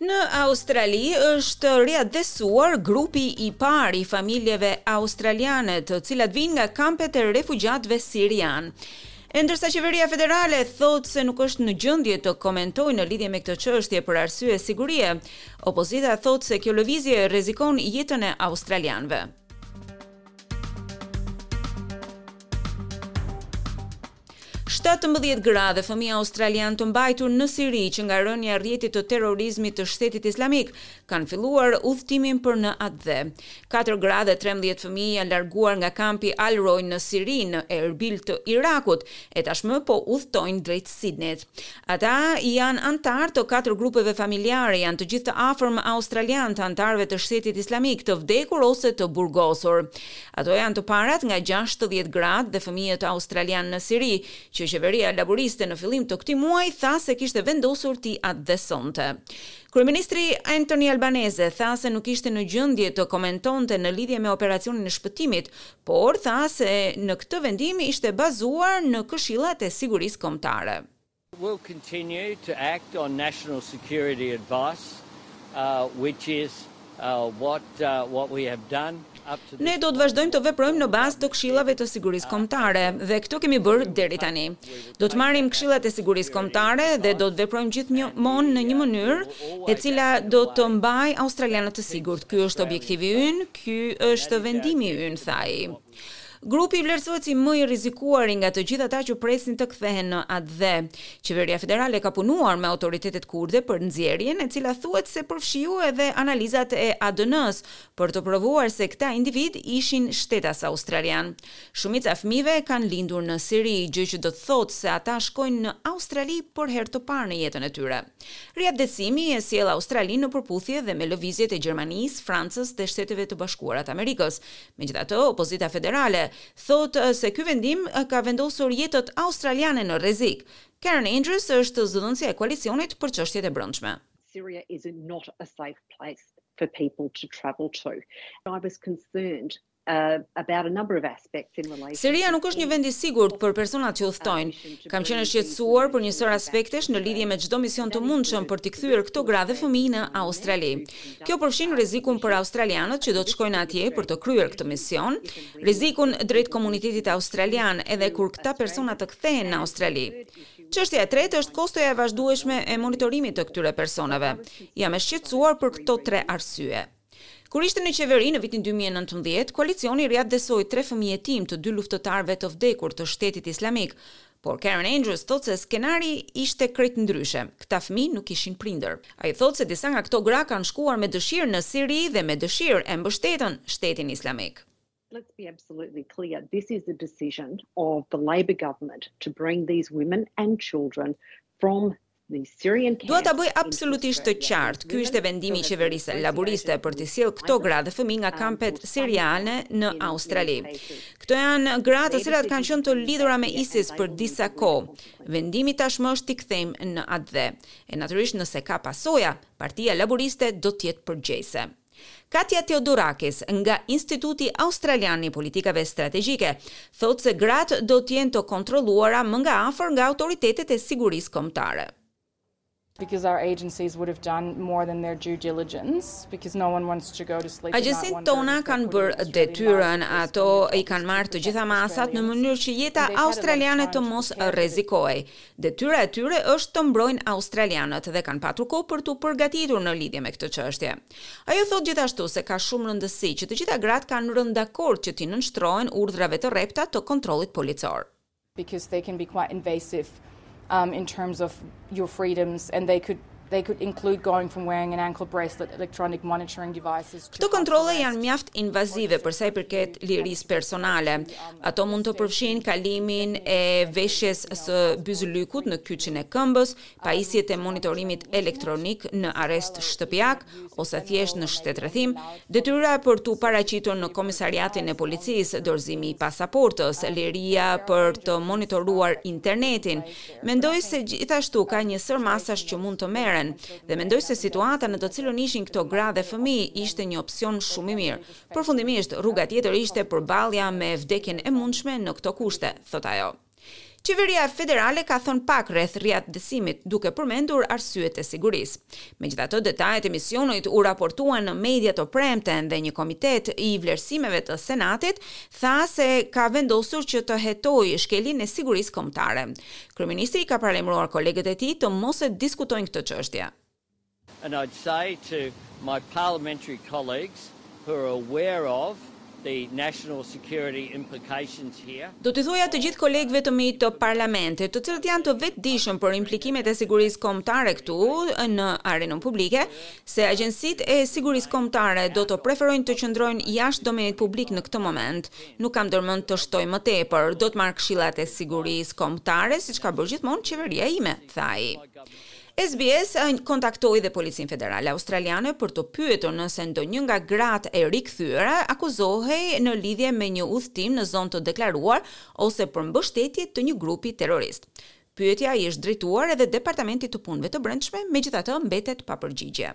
Në Australi është riatdhesuar grupi i parë i familjeve australiane, të cilat vijnë nga kampet e refugjatëve sirianë. E ndërsa qeveria federale thotë se nuk është në gjendje të komentojë në lidhje me këtë çështje për arsye sigurie, opozita thotë se kjo lëvizje rrezikon jetën e australianëve. Shtatëmbëdhjetë gra dhe fëmijë australianë të mbajtur në Siri që nga rënia e rrjetit të terrorizmit të Shtetit Islamik kanë filluar udhëtimin për në atdhe. Katër gra dhe 13 fëmijë janë larguar nga kampi Al Roj në Siri në Erbil të Irakut e tashmë po udhëtojnë drejt Sidnit. Ata janë anëtarë të katër grupeve familjare, janë të gjithë të afërm australianë, të anëtarëve të Shtetit Islamik, të vdekur ose të burgosur. Ato janë të parat nga gjashtëdhjetë gratë dhe fëmijët australianë në Siri, që qeveria laburiste në fillim të këtij muaji tha se kishte vendosur t'i atdhesonte. Kryeministri Anthony Albanese tha se nuk ishte në gjendje të komentonte në lidhje me operacionin e shpëtimit, por tha se në këtë vendim ishte bazuar në këshillat e sigurisë kombëtare. Ne do të vazhdojmë të veprojmë në bazë të këshillave të sigurisë kombëtare dhe këtë kemi bërë deri tani. Do të marrim këshillat e sigurisë kombëtare dhe do të veprojmë gjithmonë në një mënyrë e cila do të mbajë australianët të sigurt. Ky është objektivi ynë. Ky është vendimi ynë, tha ai. Grupi vlerësohet si më i rrezikuari nga të gjithë ata që presin të kthehen në atdhe. Qeveria federale ka punuar me autoritetet kurde për nxjerrjen, e cila thuhet se përfshiu edhe analizat e ADN-së, për të provuar se këta individë ishin shtetas australianë. Shumica e fëmijëve kanë lindur në Siri, gjë që do të thotë se ata shkojnë në Australi për herë të parë në jetën e tyre. Riatdhesimi e sjell Australinë në përputhje dhe me lëvizjet e Gjermanisë, Francës dhe Shteteve të Bashkuara të Amerikës. Megjithatë, opozita federale thotë se ky vendim ka vendosur jetët australiane në rrezik. Karen Andrews është zëdhënësja e koalicionit për çështjet e brendshme. Syria is not a safe place for people to travel to. I was concerned Siria nuk është një vend i sigurt për personat që udhëtojnë. Kam qenë e shqetësuar për një sërë aspektesh në lidhje me çdo mision të mundshëm për t'i kthyer këto gra dhe fëmijë në Australi. Kjo përfshin rrezikun për australianët që do të shkojnë atje për të kryer këtë mision, rrezikun drejt komunitetit australian edhe kur këta persona të kthehen në Australi. Çështja e tretë është kostoja e vazhdueshme e monitorimit të këtyre personave. Jam e shqetësuar për këto tre arsye. Kur ishte në qeveri në vitin dy mijë e nëntëmbëdhjetë, koalicioni riatdhesoi tre fëmijë jetim të dy luftëtarëve të vdekur të Shtetit Islamik, por Karen Andrews thotë se skenari ishte krejt ndryshe, këta fëmijë nuk kishin prindër. Ai thotë se disa nga këto gra kanë shkuar me dëshirë në Siri dhe me dëshirë e mbështetën Shtetin Islamik. Let's be absolutely clear, this is the decision of the Labour government to bring these women and children from Dua ta bëj absolutisht të qartë, ky ishte vendimi i qeverisë laburiste për t'i sjellë këto gra dhe fëmijë nga kampet siriane në Australi. Këto janë gra të cilat kanë qenë të lidhura me ISIS për disa kohë. Vendimi tashmë është t'i kthejmë në atdhe. E natyrisht nëse ka pasoja, Partia Laburiste do të jetë përgjegjëse. Katja Theodorakis, nga Instituti Australian i Politikave Strategjike, thotë se gratë do të jenë të kontrolluara më nga afër nga autoritetet e sigurisë kombëtare. Agjencitë tona kanë bërë detyrën, ato i kanë marrë të gjitha masat në mënyrë që jeta australiane të mos rrezikohej. Detyra e tyre është të mbrojnë australianët dhe kanë patur kohë për t'u përgatitur në lidhje me këtë çështje. Ajo thotë gjithashtu se ka shumë rëndësi që të gjitha gratë kanë rënë dakord që t'i nënshtrohen urdhrave të rrepta të kontrollit policor. Këto kontrolle janë mjaft invazive për sa i përket lirisë personale. Ato mund të përfshijnë kalimin e veshjes së byzylykut në kyçin e këmbës, pajisjet e monitorimit elektronik në arrest shtëpiak ose thjesht në shtetrrethim, detyra për t'u paraqitur në komisariatin e policisë, dorëzimi i pasaportës, liria për të monitoruar internetin, Mendoj se gjithashtu ka një sërë masash që mund të merren, dhe mendoj se situata në të cilën ishin këto gra dhe fëmijë ishte një opsion shumë i mirë. Përfundimisht, rruga tjetër ishte përballja me vdekjen e mundshme në këto kushte, thotë ajo. Qeveria federale ka thënë pak rreth riatdhesimit, duke përmendur arsyet e sigurisë. Megjithatë, detajet e misionit u raportuan në media të premten dhe një komitet i vlerësimeve të Senatit tha se ka vendosur që të hetojë shkeljen e sigurisë kombëtare. Kryeministri i ka paralajmëruar kolegët e tij të mos e diskutojnë këtë çështje. And I'd say to my parliamentary colleagues who are aware of the national security implications here, Do t'i thoja të gjithë kolegëve të mi të Parlamentit, të cilët janë të vetëdijshëm për implikimet e sigurisë kombëtare këtu në arenën publike, se agjencitë e sigurisë kombëtare do të preferojnë të qëndrojnë jashtë domenit publik në këtë moment. Nuk kam ndërmend të shtoj më tepër, do të marr këshillat e sigurisë kombëtare, siç ka bërë gjithmonë qeveria ime, tha ai. SBS kontaktoi dhe Policinë Federale Australiane për të pyetur nëse ndonjë nga gratë e rikthyera akuzohej në lidhje me një udhëtim në zonë të deklaruar ose për mbështetje të një grupi terrorist. Pyetja i është drejtuar edhe Departamentit të Punëve të Brendshme, megjithatë mbetet pa përgjigje.